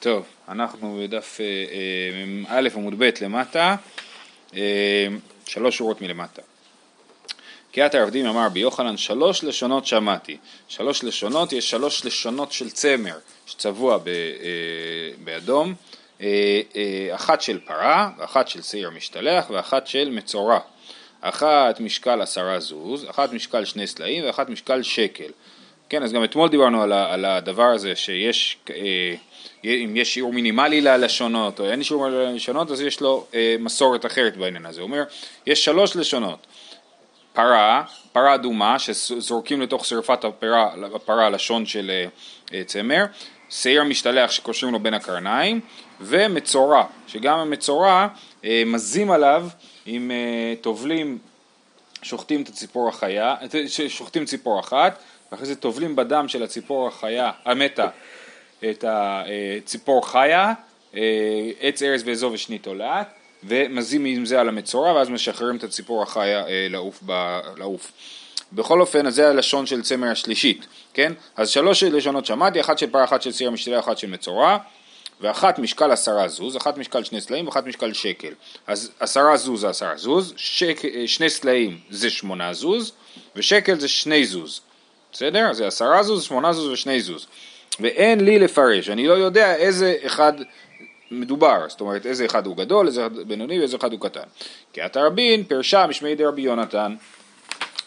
טוב, אנחנו בדף א' עמוד ב' למטה, אה, שלוש שורות מלמטה. קריאת העבדים אמר רבי יוחנן שלוש לשונות שמעתי. שלוש לשונות, יש שלוש לשונות של צמר שצבוע ב, אה, באדום, אה, אחת של פרה, ואחת של שעיר משתלח, ואחת של מצורע. אחת משקל עשרה זוז, אחת משקל שני סלעים, ואחת משקל שקל. כן, אז גם אתמול דיברנו על, על הדבר הזה שיש, אה, אם יש שיעור מינימלי ללשונות או אין שיעור ללשונות, אז יש לו אה, מסורת אחרת בעניין הזה. הוא אומר, יש שלוש לשונות. פרה, פרה אדומה, שזורקים לתוך שרפת הפרה, הפרה לשון של אה, אה, צמר, שעיר משתלח שקושרים לו בין הקרניים, ומצורע, שגם המצורע אה, מזים עליו עם אה, טובלים, שוחטים את הציפור החיה, שוחטים ציפור אחת, ואחרי זה טובלים בדם של הציפור החיה, המתה, את הציפור חיה, אה, עץ ארז ואזוב ושני תולעת, ומזים עם זה על המצורע, ואז משחררים את הציפור החיה אה, לעוף. ב, לעוף. בכל אופן, אז זה הלשון של צמר השלישית, כן? אז שלוש לשונות שמעתי, אחת של פרה, אחת של סיר משתלה, אחת של מצורע, ואחת משקל עשרה זוז, אחת משקל שני סלעים, ואחת משקל שקל. אז עשרה זוז זה עשרה זוז, שק, אה, שני סלעים זה שמונה זוז, ושקל זה שני זוז. בסדר? זה עשרה זוז, שמונה זוז ושני זוז. ואין לי לפרש, אני לא יודע איזה אחד מדובר, זאת אומרת איזה אחד הוא גדול, איזה אחד בינוני ואיזה אחד הוא קטן. כי התרבין פרשה משמי דרבי יונתן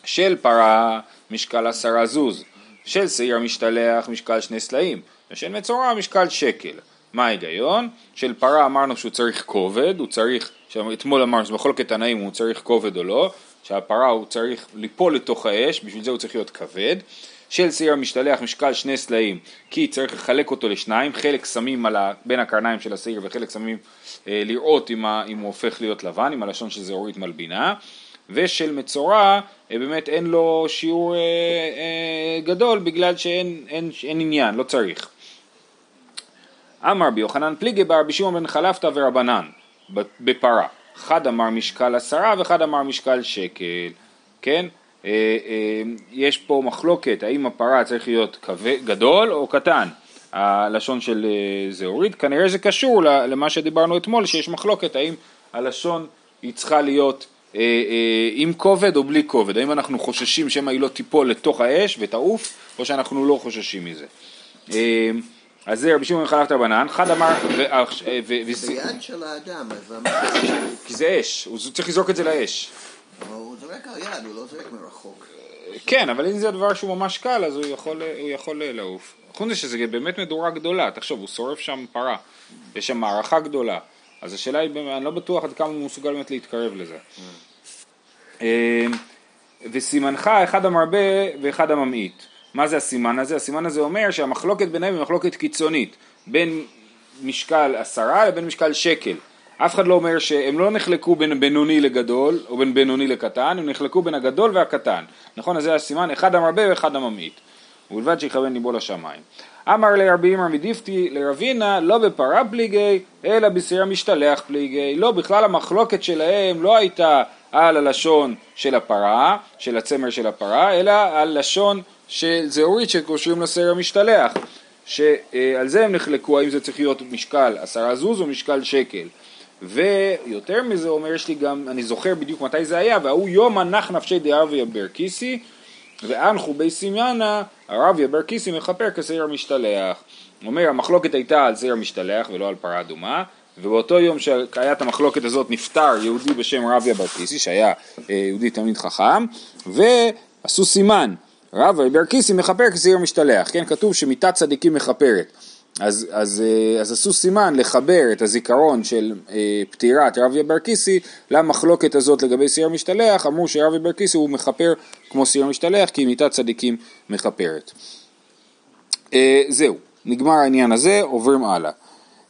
של פרה משקל עשרה זוז, של שעיר משתלח משקל שני סלעים, ושל מצורע משקל שקל. מה ההיגיון? של פרה אמרנו שהוא צריך כובד, הוא צריך, אתמול אמרנו שבחולקת תנאים הוא צריך כובד או לא, שהפרה הוא צריך ליפול לתוך האש, בשביל זה הוא צריך להיות כבד. של שעיר המשתלח משקל שני סלעים, כי צריך לחלק אותו לשניים, חלק שמים על ה, בין הקרניים של השעיר וחלק שמים אה, לראות אם, ה, אם הוא הופך להיות לבן, עם הלשון של זהורית מלבינה. ושל מצורע אה, באמת אין לו שיעור אה, אה, גדול בגלל שאין אין, אין עניין, לא צריך. אמר בי יוחנן פליגי בר בשמעון בן חלפתא ורבנן בפרה אחד אמר משקל עשרה ואחד אמר משקל שקל, כן? אה, אה, יש פה מחלוקת האם הפרה צריך להיות כבד, גדול או קטן, הלשון של אה, זהורית, כנראה זה קשור למה שדיברנו אתמול שיש מחלוקת האם הלשון היא צריכה להיות עם כובד או בלי כובד, האם אנחנו חוששים שמא היא לא תיפול לתוך האש ותעוף או שאנחנו לא חוששים מזה. אז זה רבי שמעון חלפת רבנן, אחד אמר... זה יד של האדם. כי זה אש, הוא צריך לזרוק את זה לאש. הוא זורק על יד, הוא לא זורק מרחוק. כן, אבל אם זה דבר שהוא ממש קל, אז הוא יכול, הוא יכול לעוף. חוץ מזה שזה באמת מדורה גדולה, תחשוב, הוא שורף שם פרה, יש שם מערכה גדולה, אז השאלה היא, אני לא בטוח עד כמה הוא מסוגל באמת להתקרב לזה. אמ, וסימנך אחד המרבה ואחד הממעיט. מה זה הסימן הזה? הסימן הזה אומר שהמחלוקת ביניהם היא מחלוקת קיצונית, בין משקל עשרה לבין משקל שקל. אף אחד לא אומר שהם לא נחלקו בין בינוני לגדול או בין בינוני לקטן, הם נחלקו בין הגדול והקטן. נכון? אז זה הסימן, אחד המרבה ואחד הממעיט. ובלבד שיכוון ליבו לשמיים. אמר לרבי אמר מדיפתי לרבינה לא בפרה פליגי אלא בשעיר משתלח פליגי לא בכלל המחלוקת שלהם לא הייתה על הלשון של הפרה, של הצמר של הפרה, אלא על לשון של זהורית שקושרים לסעיר המשתלח שעל זה הם נחלקו האם זה צריך להיות משקל עשרה זוז או משקל שקל ויותר מזה אומר יש לי גם, אני זוכר בדיוק מתי זה היה, והוא יום הנח נפשי דארביה ברקיסי, ואנחו בי סמיאנה, הרביה ברקיסי מכפר כשעיר המשתלח. אומר המחלוקת הייתה על שעיר המשתלח ולא על פרה אדומה, ובאותו יום שהיה את המחלוקת הזאת נפטר יהודי בשם רביה ברקיסי, שהיה אה, יהודי תלמיד חכם, ועשו סימן, רביה ברקיסי מכפר כשעיר משתלח, כן, כתוב שמיתת צדיקים מכפרת. אז, אז, אה, אז עשו סימן לחבר את הזיכרון של אה, פטירת רבי ברקיסי למחלוקת הזאת לגבי סיר משתלח, אמרו שרבי ברקיסי הוא מכפר כמו סיר משתלח כי מיתת צדיקים מכפרת. אה, זהו, נגמר העניין הזה, עוברים הלאה.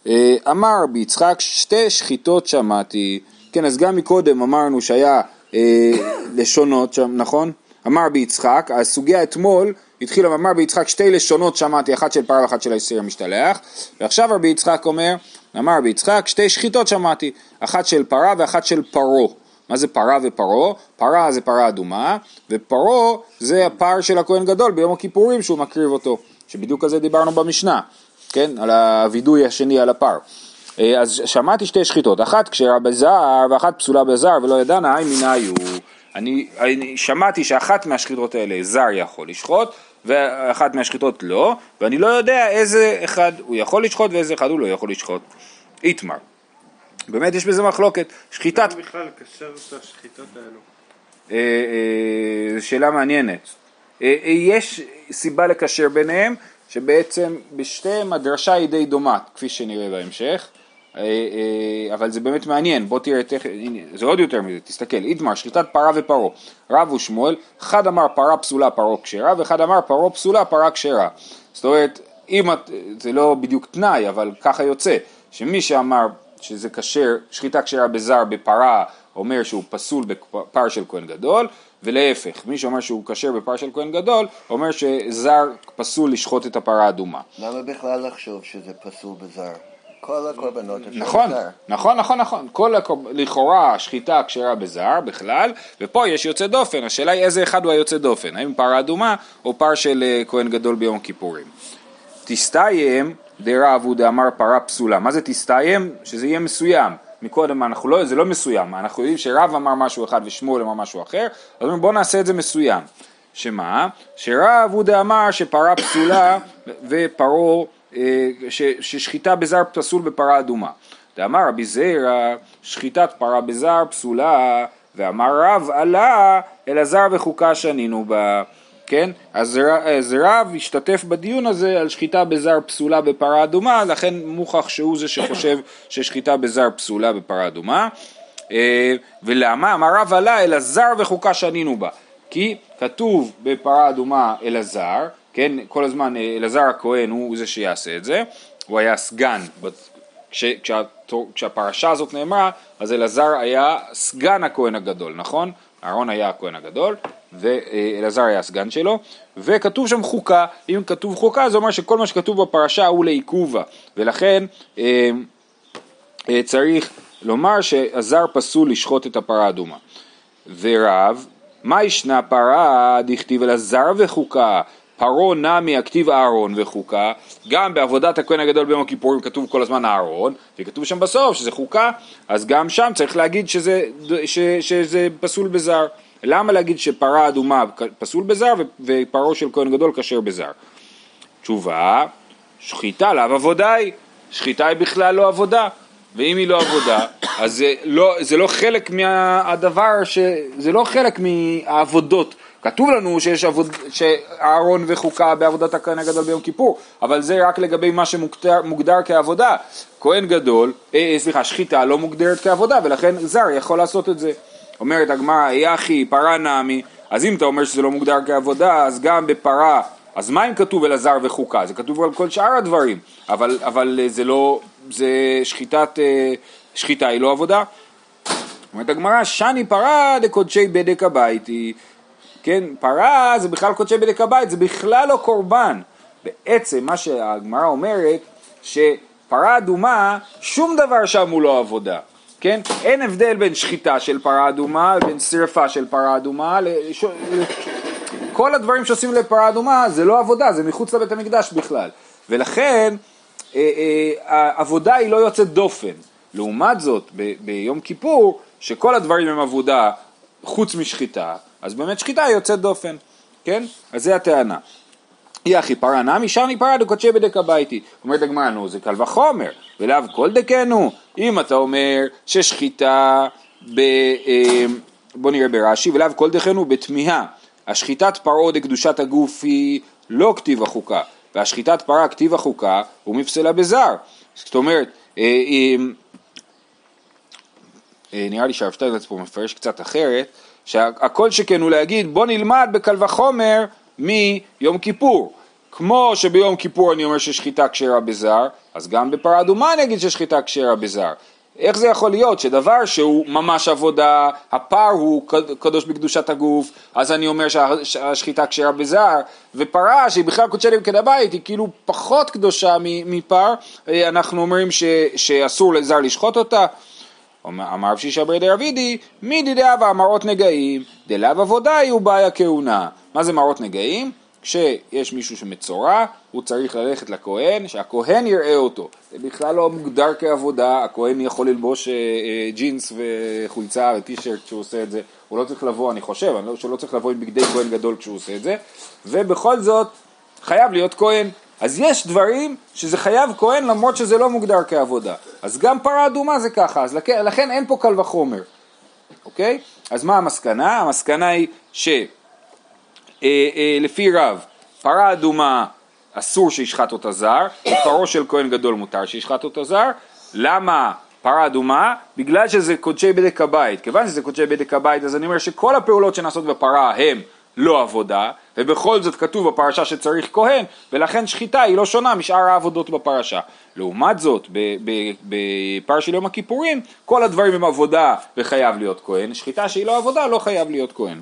אה, אמר רבי יצחק שתי שחיטות שמעתי, כן אז גם מקודם אמרנו שהיה אה, לשונות שם, נכון? אמר רבי יצחק, הסוגיה אתמול התחיל אמר ביצחק שתי לשונות שמעתי, אחת של פרה ואחת של הסיר המשתלח, ועכשיו רבי יצחק אומר, אמר רבי יצחק שתי שחיטות שמעתי, אחת של פרה ואחת של פרו. מה זה פרה ופרו? פרה זה פרה אדומה, ופרו זה הפר של הכהן גדול ביום הכיפורים שהוא מקריב אותו, שבדיוק על זה דיברנו במשנה. כן, על הווידוי השני על הפר. אה, אז שמעתי שתי שחיטות, אחת כשרה בזר ואחת פסולה בזר ולא ידענה, היי מנהיו. אני, אני שמעתי שאחת מהשחיטות האלה זר יכול לשחוט ואחת מהשחיטות לא, ואני לא יודע איזה אחד הוא יכול לשחוט ואיזה אחד הוא לא יכול לשחוט. איתמר. באמת יש בזה מחלוקת. שחיטת... למה בכלל לקשר את השחיטות האלו? אה, אה, שאלה מעניינת. אה, אה, יש סיבה לקשר ביניהם, שבעצם בשתיהם הדרשה היא די דומה, כפי שנראה בהמשך. אה, אה, אבל זה באמת מעניין, בוא תראה תכף, זה עוד יותר מזה, תסתכל, איתמר, שחיטת פרה ופרעה, רב ושמואל, אחד אמר פרה פסולה פרעה כשרה, ואחד אמר פרעה פסולה פרה כשרה. זאת אומרת, אם את, זה לא בדיוק תנאי, אבל ככה יוצא, שמי שאמר שזה כשר, שחיטה כשרה בזר בפרה, אומר שהוא פסול בפר של כהן גדול, ולהפך, מי שאומר שהוא כשר בפר של כהן גדול, אומר שזר פסול לשחוט את הפרה האדומה. למה בכלל לחשוב שזה פסול בזר? כל הקורבנות אפשר נכון, בזר. נכון, נכון, נכון. כל הקור... לכאורה השחיטה כשרה בזר בכלל, ופה יש יוצא דופן. השאלה היא איזה אחד הוא היוצא דופן, האם פרה אדומה או פר של אה, כהן גדול ביום הכיפורים. תסתיים דרב דאמר פרה פסולה. מה זה תסתיים? שזה יהיה מסוים. מקודם אנחנו לא, זה לא מסוים, אנחנו יודעים שרב אמר משהו אחד ושמואל אמר משהו אחר, אז אומרים בואו נעשה את זה מסוים. שמה? שרב הוא דאמר שפרה פסולה ופרעה, ש- ששחיטה בזר פסול בפרה אדומה. דאמר רבי זירא שחיטת פרה בזר פסולה ואמר רב עלה אלעזר וחוקה שנינו בה. כן? אז אז רב השתתף בדיון הזה על שחיטה בזר פסולה בפרה אדומה, לכן מוכח שהוא זה שחושב ששחיטה בזר פסולה בפרה אדומה. אה, ולמה? אמר רב עלה אלעזר וחוקה שנינו בה. כי כתוב בפרה אדומה אלעזר, כן? כל הזמן אה, אלעזר הכהן הוא זה שיעשה את זה, הוא היה סגן. כש, כשהתור- כשהפרשה הזאת נאמרה, אז אלעזר היה סגן הכהן הגדול, נכון? אהרון היה הכהן הגדול, ואלעזר היה הסגן שלו, וכתוב שם חוקה, אם כתוב חוקה זה אומר שכל מה שכתוב בפרשה הוא לעיכובה, ולכן אה, אה, צריך לומר שהזר פסול לשחוט את הפרה האדומה. ורב, מה ישנה פרה דכתיב אלעזר וחוקה, פרעה נמי הכתיב אהרון וחוקה, גם בעבודת הכהן הגדול ביום הכיפורים כתוב כל הזמן אהרון, וכתוב שם בסוף שזה חוקה, אז גם שם צריך להגיד שזה, ש, שזה פסול בזר. למה להגיד שפרה אדומה פסול בזר ופרעה של כהן גדול כשר בזר? תשובה, שחיטה לאו עבודה היא, שחיטה היא בכלל לא עבודה, ואם היא לא עבודה, אז זה לא, זה לא חלק מהדבר, ש, זה לא חלק מהעבודות. כתוב לנו שיש עבוד, שאהרון וחוקה בעבודת הכהן הגדול ביום כיפור, אבל זה רק לגבי מה שמוגדר מוגדר כעבודה. כהן גדול, אה, אה, סליחה, שחיטה לא מוגדרת כעבודה, ולכן זר יכול לעשות את זה. אומרת הגמרא, יחי פרה נמי, אז אם אתה אומר שזה לא מוגדר כעבודה, אז גם בפרה, אז מה אם כתוב אלעזר וחוקה? זה כתוב על כל שאר הדברים, אבל, אבל אה, זה לא, זה שחיטת, אה, שחיטה היא לא עבודה. אומרת הגמרא, שני פרה דקודשי בדק הביתי, כן, פרה זה בכלל קודשי בדק הבית, זה בכלל לא קורבן. בעצם מה שהגמרא אומרת, שפרה אדומה, שום דבר שם הוא לא עבודה. כן? אין הבדל בין שחיטה של פרה אדומה לבין שרפה של פרה אדומה. לש... כל הדברים שעושים לפרה אדומה זה לא עבודה, זה מחוץ לבית המקדש בכלל. ולכן אה, אה, העבודה היא לא יוצאת דופן. לעומת זאת, ב- ביום כיפור, שכל הדברים הם עבודה חוץ משחיטה, אז באמת שחיטה יוצאת דופן, כן? אז זה הטענה. יחי פרה נמי שני פרה דקודשי בדק הביתי. אומרת הגמרא, נו זה קל וחומר, ולאו כל דקנו. אם אתה אומר ששחיטה ב... אה, בוא נראה ברש"י, ולאו כל דקנו בתמיהה. השחיטת פרעה דקדושת הגוף היא לא כתיב החוקה, והשחיטת פרה כתיב החוקה ומפסלה בזר. זאת אומרת, אה, אה, אה, נראה לי שהרב שטיינזרץ פה מפרש קצת אחרת, שהכל שכן הוא להגיד בוא נלמד בקל וחומר מיום כיפור. כמו שביום כיפור אני אומר ששחיטה כשרה בזר, אז גם בפרה אדומה אני אגיד ששחיטה כשרה בזר. איך זה יכול להיות שדבר שהוא ממש עבודה, הפר הוא קדוש בקדושת הגוף, אז אני אומר שה- שהשחיטה כשרה בזר, ופרה שהיא בכלל קודשי לבקד הבית, היא כאילו פחות קדושה מפר, אה, אנחנו אומרים ש- שאסור לזר לשחוט אותה. אמר רב שישא בר דרבידי, מי דידאה ואמרות נגעים, דלאו עבודה היא ובעיה כהונה. מה זה מראות נגעים? כשיש מישהו שמצורע, הוא צריך ללכת לכהן, שהכהן יראה אותו. זה בכלל לא מוגדר כעבודה, הכהן יכול ללבוש אה, אה, ג'ינס וחולצה וטישרט כשהוא עושה את זה, הוא לא צריך לבוא, אני חושב, אני לא, שהוא לא צריך לבוא עם בגדי כהן גדול כשהוא עושה את זה, ובכל זאת חייב להיות כהן. אז יש דברים שזה חייב כהן למרות שזה לא מוגדר כעבודה. אז גם פרה אדומה זה ככה, אז לכן, לכן אין פה קל וחומר, אוקיי? אז מה המסקנה? המסקנה היא שלפי אה, רב, פרה אדומה אסור שישחט אותה זר, ופרו של כהן גדול מותר שישחט אותה זר. למה פרה אדומה? בגלל שזה קודשי בדק הבית. כיוון שזה קודשי בדק הבית, אז אני אומר שכל הפעולות שנעשות בפרה הם לא עבודה, ובכל זאת כתוב בפרשה שצריך כהן, ולכן שחיטה היא לא שונה משאר העבודות בפרשה. לעומת זאת, בפר של יום הכיפורים, כל הדברים הם עבודה וחייב להיות כהן, שחיטה שהיא לא עבודה לא חייב להיות כהן.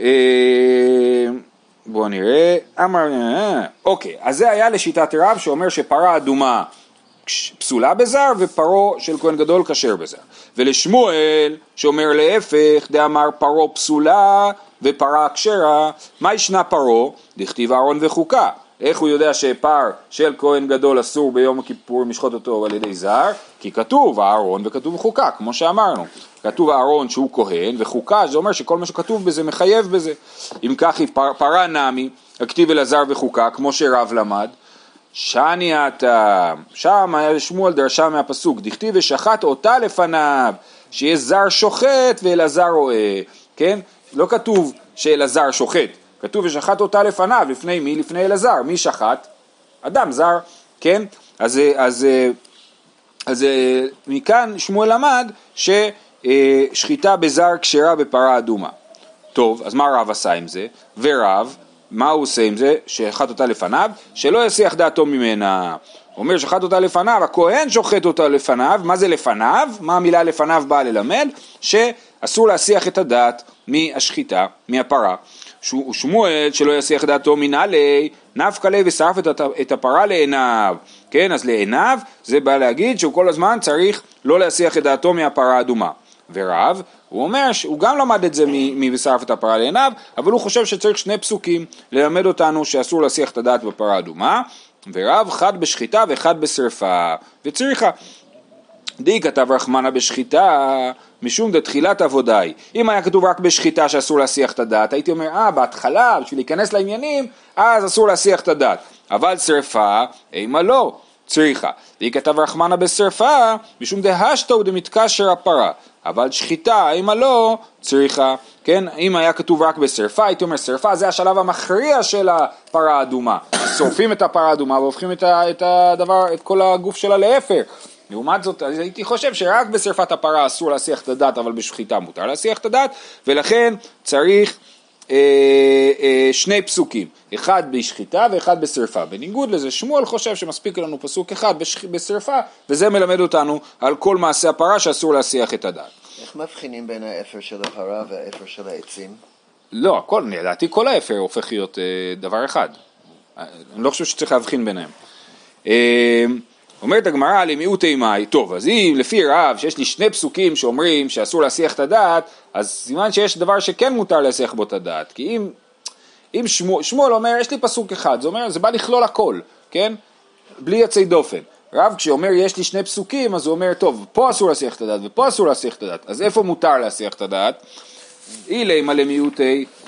אה, בואו נראה, אמר, אה, אוקיי, אז זה היה לשיטת רב שאומר שפרה אדומה פסולה בזר ופרו של כהן גדול כשר בזר. ולשמואל שאומר להפך, דאמר פרו פסולה ופרה כשרה, מה ישנה פרו? דכתיב אהרון וחוקה. איך הוא יודע שפר של כהן גדול אסור ביום הכיפור לשחוט אותו על ידי זר? כי כתוב אהרון וכתוב חוקה, כמו שאמרנו. כתוב אהרון שהוא כהן, וחוקה זה אומר שכל מה שכתוב בזה מחייב בזה. אם כך היא פר, פרה נמי, הכתיב אלעזר וחוקה, כמו שרב למד. שני אתה, שם שמואל דרשה מהפסוק, דכתיב ושחט אותה לפניו, שיהיה זר שוחט ואלעזר רואה, כן? לא כתוב שאלעזר שוחט, כתוב ושחט אותה לפניו, לפני מי? לפני אלעזר, מי שחט? אדם זר, כן? אז, אז, אז, אז מכאן שמואל למד ששחיטה בזר כשרה בפרה אדומה. טוב, אז מה רב עשה עם זה? ורב מה הוא עושה עם זה? שחט אותה לפניו, שלא יסיח דעתו ממנה. הוא אומר שחט אותה לפניו, הכהן שוחט אותה לפניו, מה זה לפניו? מה המילה לפניו באה ללמד? שאסור להסיח את הדעת מהשחיטה, מהפרה. שמואל שלא יסיח דעתו מנהלי, נפקא ליה ושרף את הפרה לעיניו. כן, אז לעיניו זה בא להגיד שהוא כל הזמן צריך לא להסיח את דעתו מהפרה האדומה. ורב, הוא אומר שהוא גם למד את זה מבשרף את הפרה לעיניו, אבל הוא חושב שצריך שני פסוקים ללמד אותנו שאסור להסיח את הדעת בפרה אדומה, ורב חד בשחיטה ואחד בשרפה, וצריכה. די כתב רחמנה בשחיטה, משום דתחילת עבודי. אם היה כתוב רק בשחיטה שאסור להסיח את הדעת, הייתי אומר, אה, בהתחלה, בשביל להיכנס לעניינים, אז אסור להסיח את הדעת. אבל שרפה, אימה לא. צריכה. והיא כתב רחמנה בשרפה, משום דהשתא דמתקשר הפרה. אבל שחיטה, אם לא, צריכה, כן, אם היה כתוב רק בשרפה, הייתי אומר שרפה זה השלב המכריע של הפרה האדומה. שורפים את הפרה האדומה והופכים את, ה, את הדבר, את כל הגוף שלה לאפר. לעומת זאת, הייתי חושב שרק בשרפת הפרה אסור להסיח את הדת, אבל בשחיטה מותר להסיח את הדת, ולכן צריך אה, אה, שני פסוקים, אחד בשחיטה ואחד בשרפה. בניגוד לזה, שמואל חושב שמספיק לנו פסוק אחד בשרפה, וזה מלמד אותנו על כל מעשה הפרה שאסור להסיח את הדעת. איך מבחינים בין האפר של הפרה והאפר של העצים? לא, הכל, לדעתי כל האפר הופך להיות אה, דבר אחד. אני לא חושב שצריך להבחין ביניהם. אה, אומרת הגמרא למיעוטי מאי, טוב, אז אם לפי רב שיש לי שני פסוקים שאומרים שאסור להסיח את הדעת, אז סימן שיש דבר שכן מותר להסיח בו את הדעת, כי אם, אם שמואל, שמואל אומר, יש לי פסוק אחד, זה אומר, זה בא לכלול הכל, כן? בלי יוצאי דופן. רב כשאומר יש לי שני פסוקים, אז הוא אומר, טוב, פה אסור להסיח את הדעת ופה אסור להסיח את הדעת, אז איפה מותר להסיח את הדעת? אילי מלא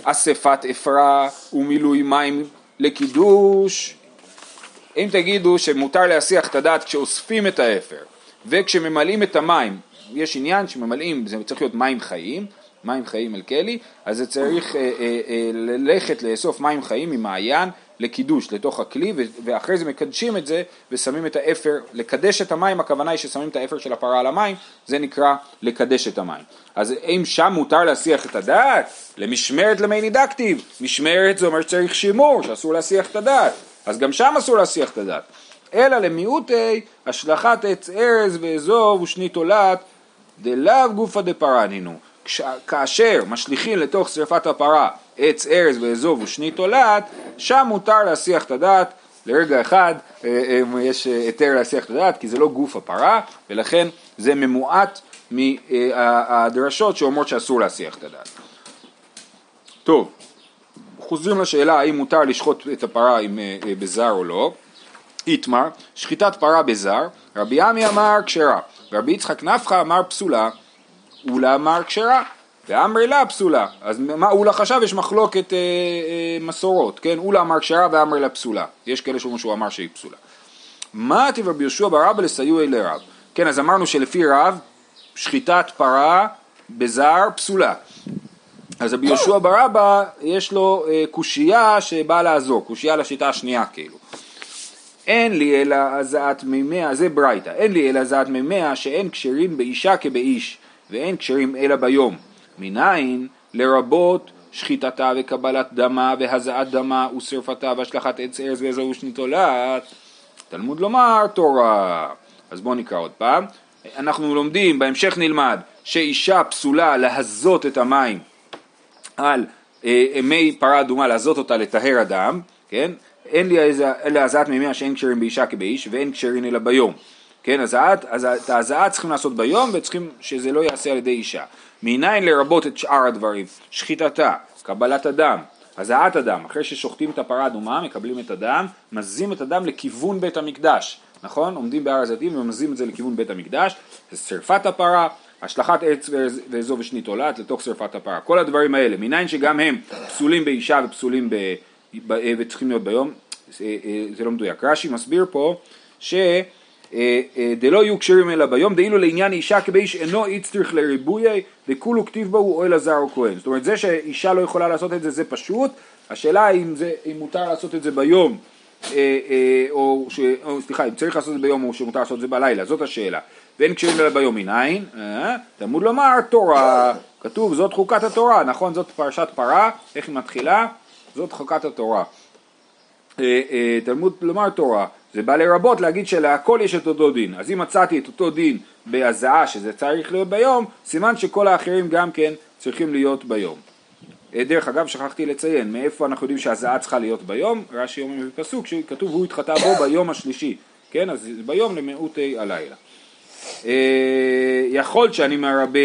אספת אפרה ומילוי מים לקידוש אם תגידו שמותר להסיח את הדעת כשאוספים את האפר וכשממלאים את המים, יש עניין שממלאים, זה צריך להיות מים חיים, מים חיים אל כלי, אז זה צריך אה, אה, אה, ללכת לאסוף מים חיים ממעיין לקידוש, לתוך הכלי, ואחרי זה מקדשים את זה ושמים את האפר, לקדש את המים, הכוונה היא ששמים את האפר של הפרה על המים, זה נקרא לקדש את המים. אז אם שם מותר להסיח את הדעת, למשמרת למי נידקטיב, משמרת זה אומר שצריך שימור, שאסור להסיח את הדעת. אז גם שם אסור להסיח את הדעת. אלא למיעוטי השלכת עץ ארז ואזוב ושני תולעת דלאו גופא דפרנינו. כאשר משליכים לתוך שרפת הפרה עץ ארז ואזוב ושני תולעת, שם מותר להסיח את הדעת. לרגע אחד אה, אה, יש היתר להסיח את הדעת כי זה לא גוף הפרה ולכן זה ממועט מהדרשות שאומרות שאסור להסיח את הדעת. טוב, חוזרים לשאלה האם מותר לשחוט את הפרה עם, אה, אה, בזר או לא. איתמר, שחיטת פרה בזר, רבי עמי אמר כשרה, ורבי יצחק נפחא אמר פסולה, אולה אמר כשרה, ואמרי לה פסולה. אז מה אולה חשב? יש מחלוקת אה, אה, מסורות, כן? אולה אמר כשרה ואמרי לה פסולה. יש כאלה שאומרים שהוא אמר שהיא פסולה. מה תיבר ביהושע ברבא לסיועי לרב? כן, אז אמרנו שלפי רב, שחיטת פרה בזר פסולה. אז רבי יהושע ברבא יש לו אה, קושייה שבאה לעזור, קושייה לשיטה השנייה כאילו. אין לי אלא הזעת מימיה, זה ברייתא, אין לי אלא הזעת מימיה שאין כשרים באישה כבאיש ואין כשרים אלא ביום. מניין לרבות שחיטתה וקבלת דמה והזעת דמה ושרפתה והשלכת עץ ארז ואזור ושניתולת. תלמוד לומר תורה. אז בואו נקרא עוד פעם. אנחנו לומדים, בהמשך נלמד, שאישה פסולה להזות את המים על אה, מי פרה אדומה, להזות אותה לטהר אדם, כן? אין לי אלא הזעת מימיה שאין כשרים באישה כבאיש ואין כשרים אלא ביום. כן, הזעת, אז את ההזעה צריכים לעשות ביום וצריכים שזה לא ייעשה על ידי אישה. מניין לרבות את שאר הדברים, שחיטתה, קבלת הדם, הזעת הדם, אחרי ששוחטים את הפרה האדומה, מקבלים את הדם, מזים את הדם לכיוון בית המקדש, נכון? עומדים בהר הזיתים ומזים את זה לכיוון בית המקדש, שרפת הפרה, השלכת עץ ואזוב ושנית עולת לתוך שרפת הפרה, כל הדברים האלה, מניין שגם הם פסולים באישה ופסולים ב... ב... וצריכים להיות ביום, זה, זה לא מדויק. רש"י מסביר פה ש... דלא יהיו כשרים אלא ביום, דאילו לעניין אישה כבאיש אינו איצטריך לריבויי, דכולו כתיב בו הוא אוהל הזר או כהן. זאת אומרת, זה שאישה לא יכולה לעשות את זה, זה פשוט. השאלה אם, זה, אם מותר לעשות את זה ביום, אה, אה, או, ש, או סליחה, אם צריך לעשות את זה ביום או שמותר לעשות את זה בלילה, זאת השאלה. ואין כשרים אלא ביום אה? תלמוד לומר תורה, כתוב זאת חוקת התורה, נכון? זאת פרשת פרה, איך היא מתחילה? זאת חוקת התורה. תלמוד לומר תורה, זה בא לרבות להגיד שלהכל יש את אותו דין. אז אם מצאתי את אותו דין בהזעה שזה צריך להיות ביום, סימן שכל האחרים גם כן צריכים להיות ביום. דרך אגב, שכחתי לציין, מאיפה אנחנו יודעים שהזעה צריכה להיות ביום? רש"י אומר בפסוק שכתוב הוא התחטא בו ביום השלישי, כן? אז ביום למיעוטי הלילה. יכול שאני מרבה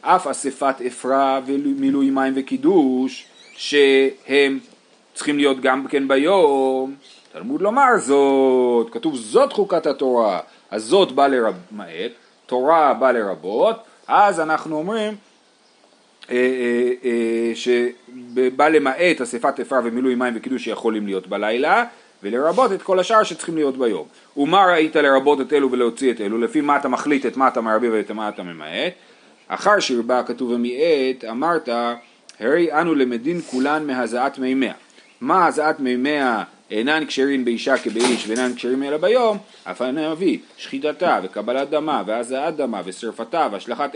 אף אספת אפרה ומילוי מים וקידוש שהם צריכים להיות גם כן ביום, תלמוד לומר זאת, כתוב זאת חוקת התורה, אז זאת בא לרמאת, תורה בא לרבות, אז אנחנו אומרים אה, אה, אה, שבא למעט אספת אפר ומילוי מים וקידוש שיכולים להיות בלילה, ולרבות את כל השאר שצריכים להיות ביום. ומה ראית לרבות את אלו ולהוציא את אלו? לפי מה אתה מחליט את מה אתה מרבה ואת מה אתה ממעט? אחר שהרבה כתוב ומיעט, אמרת, הרי אנו למדין כולן מהזעת מימיה. מה הזעת מימיה אינן כשרים באישה כבאיש ואינן כשרים אלא ביום, אף מביא שחיטתה וקבלת דמה והזעת דמה ושרפתה והשלכת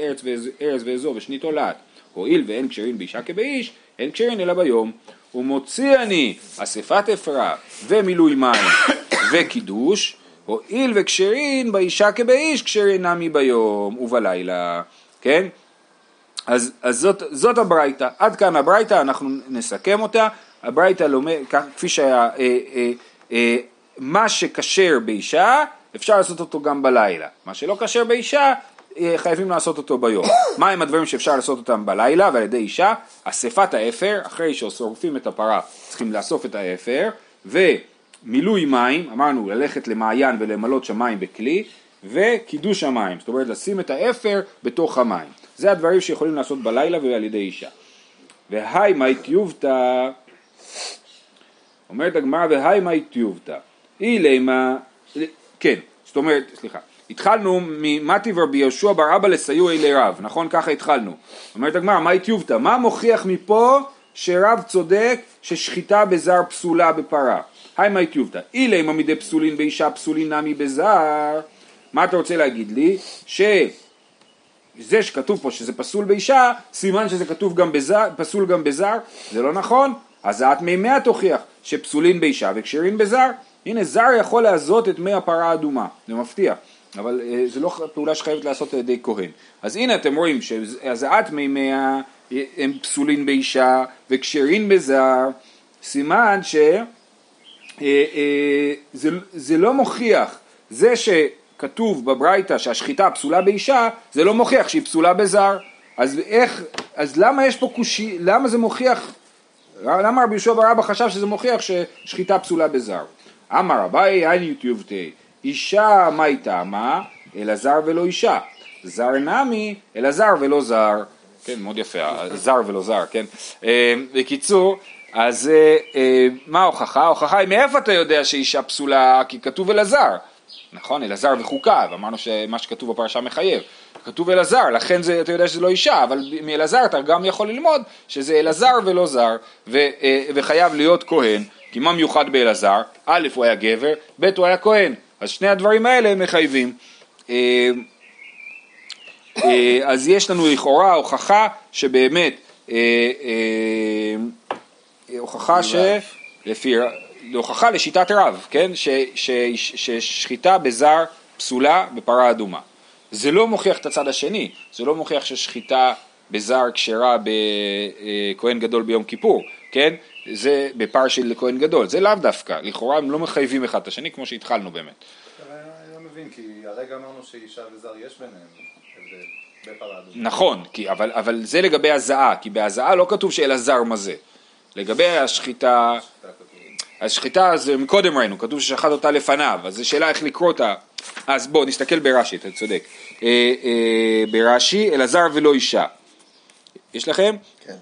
ארץ ואזור ושנית עולת, הואיל ואין כשרים באישה כבאיש, אין כשרים אלא ביום. ומוציא אני אספת אפרה ומילוי מים וקידוש, הואיל וכשרין באישה כבאיש כשרין נמי ביום ובלילה, כן? אז, אז זאת, זאת הברייתא, עד כאן הברייתא, אנחנו נסכם אותה, הברייתא לומד, כפי שהיה, אה, אה, אה, מה שכשר באישה, אפשר לעשות אותו גם בלילה. מה שלא כשר באישה, חייבים לעשות אותו ביום. מה הם הדברים שאפשר לעשות אותם בלילה ועל ידי אישה? אספת האפר, אחרי ששורפים את הפרה צריכים לאסוף את האפר, ומילוי מים, אמרנו ללכת למעיין ולמלות שמיים בכלי, וקידוש המים, זאת אומרת לשים את האפר בתוך המים. זה הדברים שיכולים לעשות בלילה ועל ידי אישה. והי מי טיובתא אומרת הגמרא והי מאי טיובתא, אילימה, כן, זאת אומרת, סליחה, התחלנו ממטיב רבי יהושע בר אבא לסיוע אלי רב, נכון? ככה התחלנו. אומרת הגמרא, מאי טיובתא, מה מוכיח מפה שרב צודק ששחיטה בזר פסולה בפרה? היי מאי טיובתא, אילימה מדי פסולין באישה פסולין נמי בזר, מה אתה רוצה להגיד לי? ש... זה שכתוב פה שזה פסול באישה, סימן שזה כתוב גם בזר, פסול גם בזר, זה לא נכון, אז את מימיה תוכיח שפסולים באישה וכשרים בזר. הנה זר יכול להזות את מי הפרה האדומה, זה מפתיע, אבל אה, זה לא פעולה שחייבת לעשות על ידי כהן. אז הנה אתם רואים שהזעת מימיה הם פסולים באישה וכשרים בזר, סימן שזה אה, אה, לא מוכיח, זה שכתוב בברייתא שהשחיטה פסולה באישה, זה לא מוכיח שהיא פסולה בזר. אז איך, אז למה יש פה קושי, למה זה מוכיח למה רבי יהושע בר אבא חשב שזה מוכיח ששחיטה פסולה בזר? אמר אביי הייני טיובתי אישה מה איתה מה? אלא זר ולא אישה. זר נמי אלא זר ולא זר. כן מאוד יפה זר ולא זר כן. אה, בקיצור אז אה, אה, מה ההוכחה? ההוכחה היא מאיפה אתה יודע שאישה פסולה? כי כתוב אלעזר. נכון אלעזר וחוקה ואמרנו שמה שכתוב בפרשה מחייב. כתוב אלעזר, לכן זה, אתה יודע שזה לא אישה, אבל מאלעזר אתה גם יכול ללמוד שזה אלעזר ולא זר, ו, וחייב להיות כהן, כי מה מיוחד באלעזר? א', הוא היה גבר, ב', הוא היה כהן, אז שני הדברים האלה מחייבים. אה, אה, אז יש לנו לכאורה הוכחה שבאמת, הוכחה ש... לפי, הוכחה לשיטת רב, כן? ששחיטה בזר פסולה בפרה אדומה. זה לא מוכיח את הצד השני, זה לא מוכיח ששחיטה בזר כשרה בכהן גדול ביום כיפור, כן? זה בפר של כהן גדול, זה לאו דווקא, לכאורה הם לא מחייבים אחד את השני כמו שהתחלנו באמת. אני לא מבין, כי הרגע אמרנו שאישה וזר יש ביניהם הבדל. נכון, כי, אבל, אבל זה לגבי הזעה, כי בהזעה לא כתוב שאלעזר מזה. לגבי השחיטה, השחיטה, זה מקודם ראינו, כתוב ששחט אותה לפניו, אז זו שאלה איך לקרוא אותה. אז בואו נסתכל ברש"י, אתה צודק. אה, אה, ברש"י, אלעזר ולא אישה. יש לכם? כן.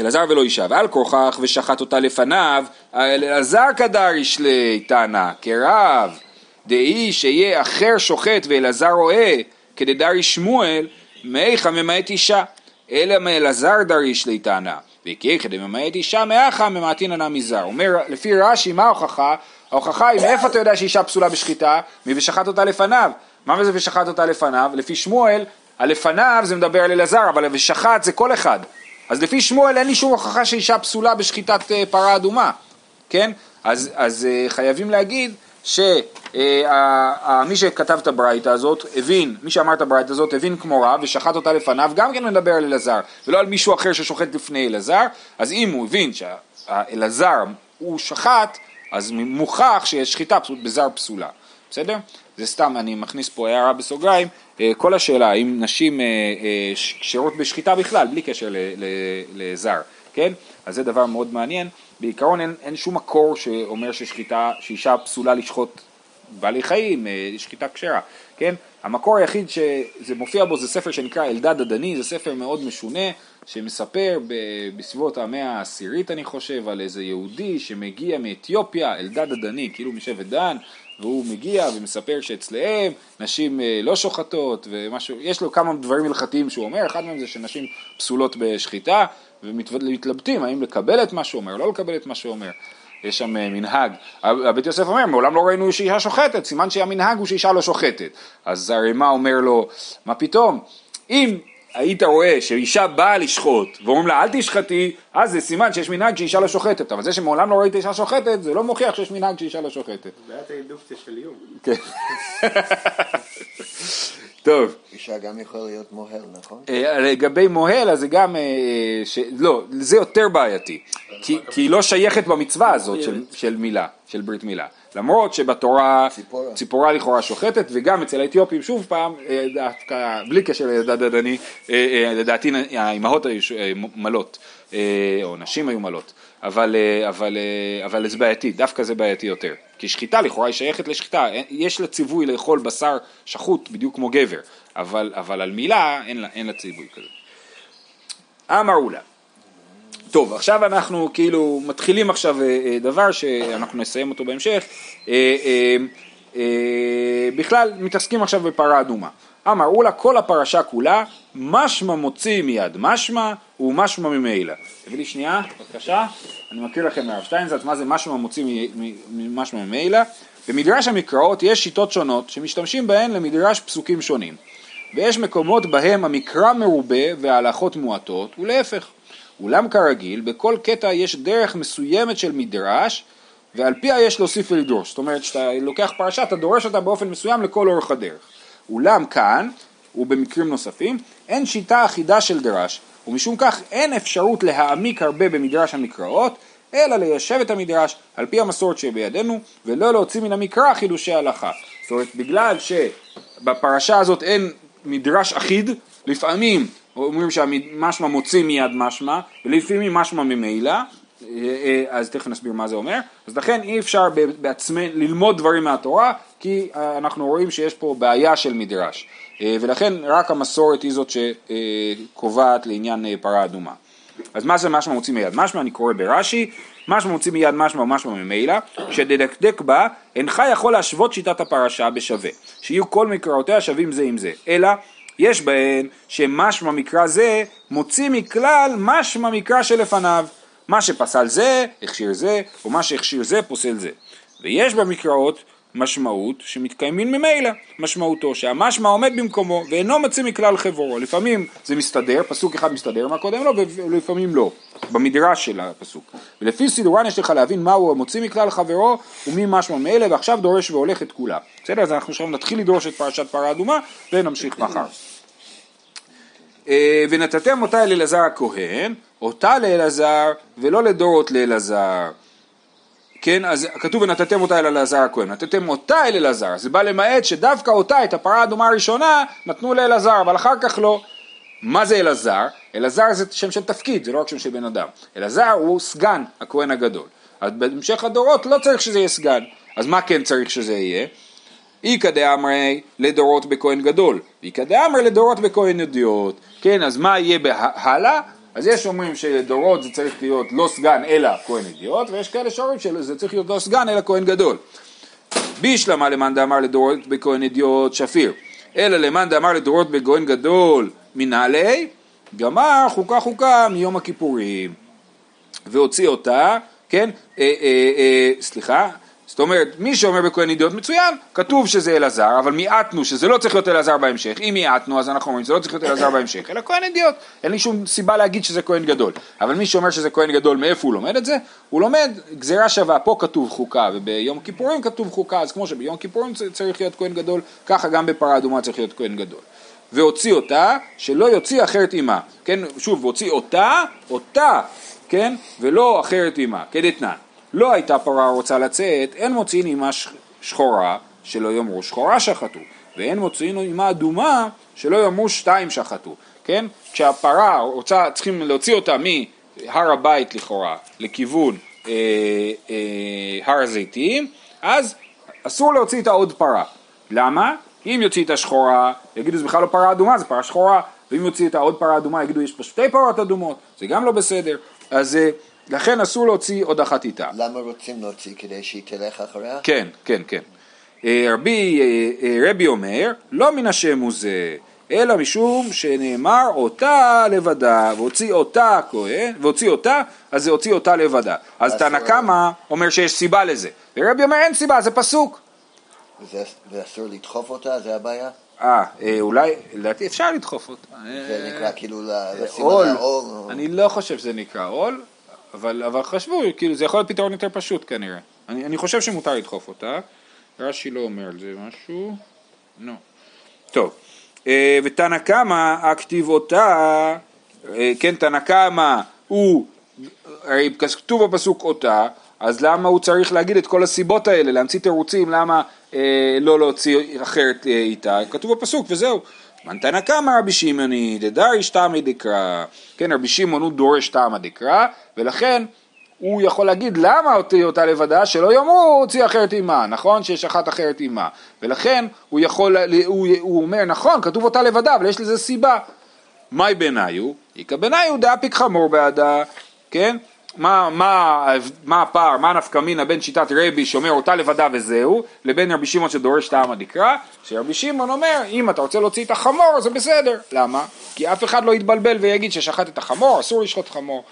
אלעזר ולא אישה, ועל כורכך ושחט אותה לפניו, אלעזר קדריש ליתנה, כרב, דאי שיהיה אחר שוחט ואלעזר רואה, כדדרי שמואל, מאיכה ממעט אישה, אלא מאלעזר דריש ליתנה. וכיכא דממעט אישה מאחה ענה מזר. אומר, לפי רש"י, מה ההוכחה? ההוכחה היא מאיפה אתה יודע שאישה פסולה בשחיטה? מי ושחט אותה לפניו. מה זה ושחט אותה לפניו? לפי שמואל, הלפניו זה מדבר על אלעזר, אבל ושחט זה כל אחד. אז לפי שמואל אין לי שום הוכחה שאישה פסולה בשחיטת אה, פרה אדומה, כן? אז, אז אה, חייבים להגיד שמי אה, שכתב את הברייתא הזאת הבין, מי שאמר את הברייתא הזאת הבין כמו רב ושחט אותה לפניו, גם כן מדבר על אלעזר, ולא על מישהו אחר ששוחט לפני אלעזר, אז אם הוא הבין שאלעזר הוא שחט, אז מוכח שיש שחיטה בזר פסולה, בסדר? זה סתם, אני מכניס פה הערה בסוגריים, אה, כל השאלה האם נשים כשרות בשחיטה בכלל, בלי קשר לזר, כן? אז זה דבר מאוד מעניין. בעיקרון אין, אין שום מקור שאומר ששחיטה, שאישה פסולה לשחוט בעלי חיים, אה, שחיטה כשרה, כן? המקור היחיד שזה מופיע בו זה ספר שנקרא אלדד הדני, זה ספר מאוד משונה שמספר בסביבות המאה העשירית אני חושב על איזה יהודי שמגיע מאתיופיה, אלדד הדני, כאילו משבט דן, והוא מגיע ומספר שאצלם נשים אה, לא שוחטות ומשהו, יש לו כמה דברים הלכתיים שהוא אומר, אחד מהם זה שנשים פסולות בשחיטה ומתלבטים האם לקבל את מה שהוא אומר, לא לקבל את מה שהוא אומר. יש שם אה, מנהג, הבית יוסף אומר, מעולם לא ראינו שאישה שוחטת, סימן שהמנהג הוא שאישה לא שוחטת. אז הרימה אומר לו, מה פתאום, אם היית רואה שאישה באה לשחוט ואומרים לה אל תשחטי, אז זה סימן שיש מנהג שאישה לא שוחטת, אבל זה שמעולם לא ראית אישה שוחטת, זה לא מוכיח שיש מנהג שאישה לא שוחטת. היה האינדוקציה של איום. כן. טוב. אישה גם יכולה להיות מוהל, נכון? אה, לגבי מוהל, אז זה גם, אה, ש... לא, זה יותר בעייתי, כי היא לא שייכת במצווה הזאת של מילה, של ברית מילה. למרות שבתורה ציפורה, ציפורה לכאורה שוחטת וגם אצל האתיופים שוב פעם, אה, דווקא בלי קשר לדעתי, לדעתי האימהות היו מלות, או נשים היו מלות, אבל, אבל, אבל זה בעייתי, דווקא זה בעייתי יותר. כי שחיטה לכאורה היא שייכת לשחיטה, יש לה ציווי לאכול בשר שחוט בדיוק כמו גבר, אבל, אבל על מילה אין לה, אין לה ציווי כזה. אמרו לה. טוב, עכשיו אנחנו כאילו מתחילים עכשיו אה, אה, דבר שאנחנו נסיים אותו בהמשך. אה, בכלל מתעסקים עכשיו בפרה אדומה. אמרו לה כל הפרשה כולה משמע מוציא מיד משמע ומשמע ממילא. תביא לי שנייה, בבקשה. אני מכיר לכם מהרב שטיינזלץ מה זה משמע מוציא ממשמע ממילא. במדרש המקראות יש שיטות שונות שמשתמשים בהן למדרש פסוקים שונים. ויש מקומות בהם המקרא מרובה וההלכות מועטות ולהפך. אולם כרגיל בכל קטע יש דרך מסוימת של מדרש ועל פיה יש להוסיף ולדרוש. זאת אומרת שאתה לוקח פרשה אתה דורש אותה באופן מסוים לכל אורך הדרך. אולם כאן ובמקרים נוספים אין שיטה אחידה של דרש ומשום כך אין אפשרות להעמיק הרבה במדרש המקראות אלא ליישב את המדרש על פי המסורת שבידינו ולא להוציא מן המקרא חידושי הלכה. זאת אומרת בגלל שבפרשה הזאת אין מדרש אחיד לפעמים אומרים שהמשמע מוציא מיד משמע ולפעמים משמע ממילא אה, אז תכף נסביר מה זה אומר. אז לכן אי אפשר בעצמנו ללמוד דברים מהתורה, כי אה, אנחנו רואים שיש פה בעיה של מדרש. אה, ולכן רק המסורת היא זאת שקובעת לעניין פרה אדומה. אז מה זה משמע מוציא מיד? משמע אני קורא ברש"י, משמע מוציא מיד משמע ומשמע ממילא, שדדקדק בה, אינך יכול להשוות שיטת הפרשה בשווה, שיהיו כל מקראותיה שווים זה עם זה, אלא יש בהן שמשמע מקרא זה מוציא מכלל משמע מקרא שלפניו. מה שפסל זה, הכשיר זה, או מה שהכשיר זה, פוסל זה. ויש במקראות משמעות שמתקיימים ממילא, משמעותו שהמשמע עומד במקומו ואינו מציא מכלל חברו, לפעמים זה מסתדר, פסוק אחד מסתדר מה קודם לו ולפעמים לא, במדרש של הפסוק. ולפי סידורן יש לך להבין מהו המוציא מכלל חברו ומי משמע מאלה ועכשיו דורש והולך את כולם. בסדר? אז אנחנו עכשיו נתחיל לדרוש את פרשת פרה אדומה ונמשיך מחר. אה, ונתתם אותה אל אלעזר הכהן, אותה לאלעזר ולא לדורות לאלעזר. כן, אז כתוב ונתתם אותה אל אלעזר הכהן, נתתם אותה אל אלעזר, זה בא למעט שדווקא אותה, את הפרה האדומה הראשונה, נתנו לאלעזר, אבל אחר כך לא. מה זה אלעזר? אלעזר זה שם של תפקיד, זה לא רק שם של בן אדם. אלעזר הוא סגן הכהן הגדול. אז בהמשך הדורות לא צריך שזה יהיה סגן. אז מה כן צריך שזה יהיה? איכא דאמרי לדורות בכהן גדול, ואיכא דאמרי לדורות בכהן ידיעות. כן, אז מה יהיה הלאה? אז יש אומרים שדורות זה צריך להיות לא סגן אלא כהן ידיעות, ויש כאלה שאומרים שזה צריך להיות לא סגן אלא כהן גדול. בישלמה למאן דאמר לדורות בכהן ידיעות שפיר, אלא למאן דאמר לדורות בכהן גדול מנהלי, גמר חוקה חוקה מיום הכיפורים. והוציא אותה, כן, אה, אה, אה, סליחה, זאת אומרת, מי שאומר בכהן ידיעות מצוין, כתוב שזה אלעזר, אבל מיעטנו שזה לא צריך להיות אלעזר בהמשך. אם מיעטנו, אז אנחנו אומרים שזה לא צריך להיות אלעזר בהמשך, אלא כהן ידיעות. אין לי שום סיבה להגיד שזה כהן גדול. אבל מי שאומר שזה כהן גדול, מאיפה הוא לומד את זה? הוא לומד גזירה שווה, פה כתוב חוקה, וביום כיפורים כתוב חוקה, אז כמו שביום כיפורים צריך להיות כהן גדול, ככה גם בפרה אדומה צריך להיות כהן גדול. והוציא אותה, שלא יוציא אחרת עמה. כן, שוב, והוציא אותה, אותה, כן, ולא אחרת עמה, כדתנן. לא הייתה פרה רוצה לצאת, אין מוציאין עמה שחורה, שלא יאמרו שחורה שחטו, ואין מוציאין עמה אדומה, שלא יאמרו שתיים שחטו, כן? כשהפרה רוצה, צריכים להוציא אותה מהר הבית לכאורה, לכיוון אה, אה, הר הזיתים, אז אסור להוציא את העוד פרה. למה? אם יוציא את השחורה, יגידו זה בכלל לא פרה אדומה, זה פרה שחורה, ואם יוציא את העוד פרה אדומה, יגידו יש פה שתי פרות אדומות, זה גם לא בסדר. אז אה, לכן אסור להוציא עוד אחת איתה. למה רוצים להוציא? כדי שהיא תלך אחריה? כן, כן, כן. אה, רבי, אה, רבי אומר, לא מן השם הוא זה, אלא משום שנאמר אותה לבדה, והוציא אותה כהן, והוציא אותה, אז זה הוציא אותה לבדה. אז תנא קמא אומר שיש סיבה לזה, ורבי אומר אין סיבה, זה פסוק. ואסור לדחוף אותה, זה הבעיה? אה, אולי, לדעתי אפשר לדחוף אותה. זה נקרא כאילו לשים עול. אני לא חושב שזה נקרא עול, אבל, אבל חשבו, כאילו זה יכול להיות פתרון יותר פשוט כנראה. אני, אני חושב שמותר לדחוף אותה, רש"י לא אומר על זה משהו, לא. טוב, אה, ותנא קמא, הכתיב אותה, אה, כן, תנא קמא הוא, הרי כתוב בפסוק אותה, אז למה הוא צריך להגיד את כל הסיבות האלה, להמציא תירוצים, למה אה, לא להוציא אחרת אה, איתה, כתוב בפסוק וזהו. מנתנא קמא רבי שמעוני דדריש תמי דקרא, כן רבי שמעון הוא דורש תמא דקרא ולכן הוא יכול להגיד למה הוציא אותה לבדה שלא יאמרו הוציא אחרת עימה, נכון שיש אחת אחרת עימה ולכן הוא יכול, הוא, הוא אומר נכון כתוב אותה לבדה אבל יש לזה סיבה מאי בעיניו? איכא בעיניו דאפיק חמור בעדה, כן? מה, מה, מה הפער, מה הנפקא מינה בין שיטת רבי שאומר אותה לבדה וזהו, לבין רבי שמעון שדורש טעם הדקרא, שרבי שמעון אומר אם אתה רוצה להוציא את החמור זה בסדר, למה? כי אף אחד לא יתבלבל ויגיד ששחט את החמור, אסור לשחוט חמור,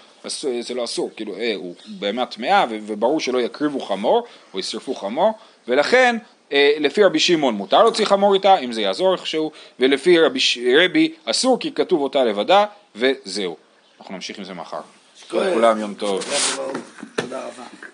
זה לא אסור, כאילו אה, הוא בהמה טמאה וברור שלא יקריבו חמור או ישרפו חמור, ולכן אה, לפי רבי שמעון מותר להוציא חמור איתה, אם זה יעזור איכשהו, ולפי רבי, רבי אסור כי כתוב אותה לבדה, וזהו. אנחנו נמשיך עם זה מחר. לכולם יום טוב. תודה רבה.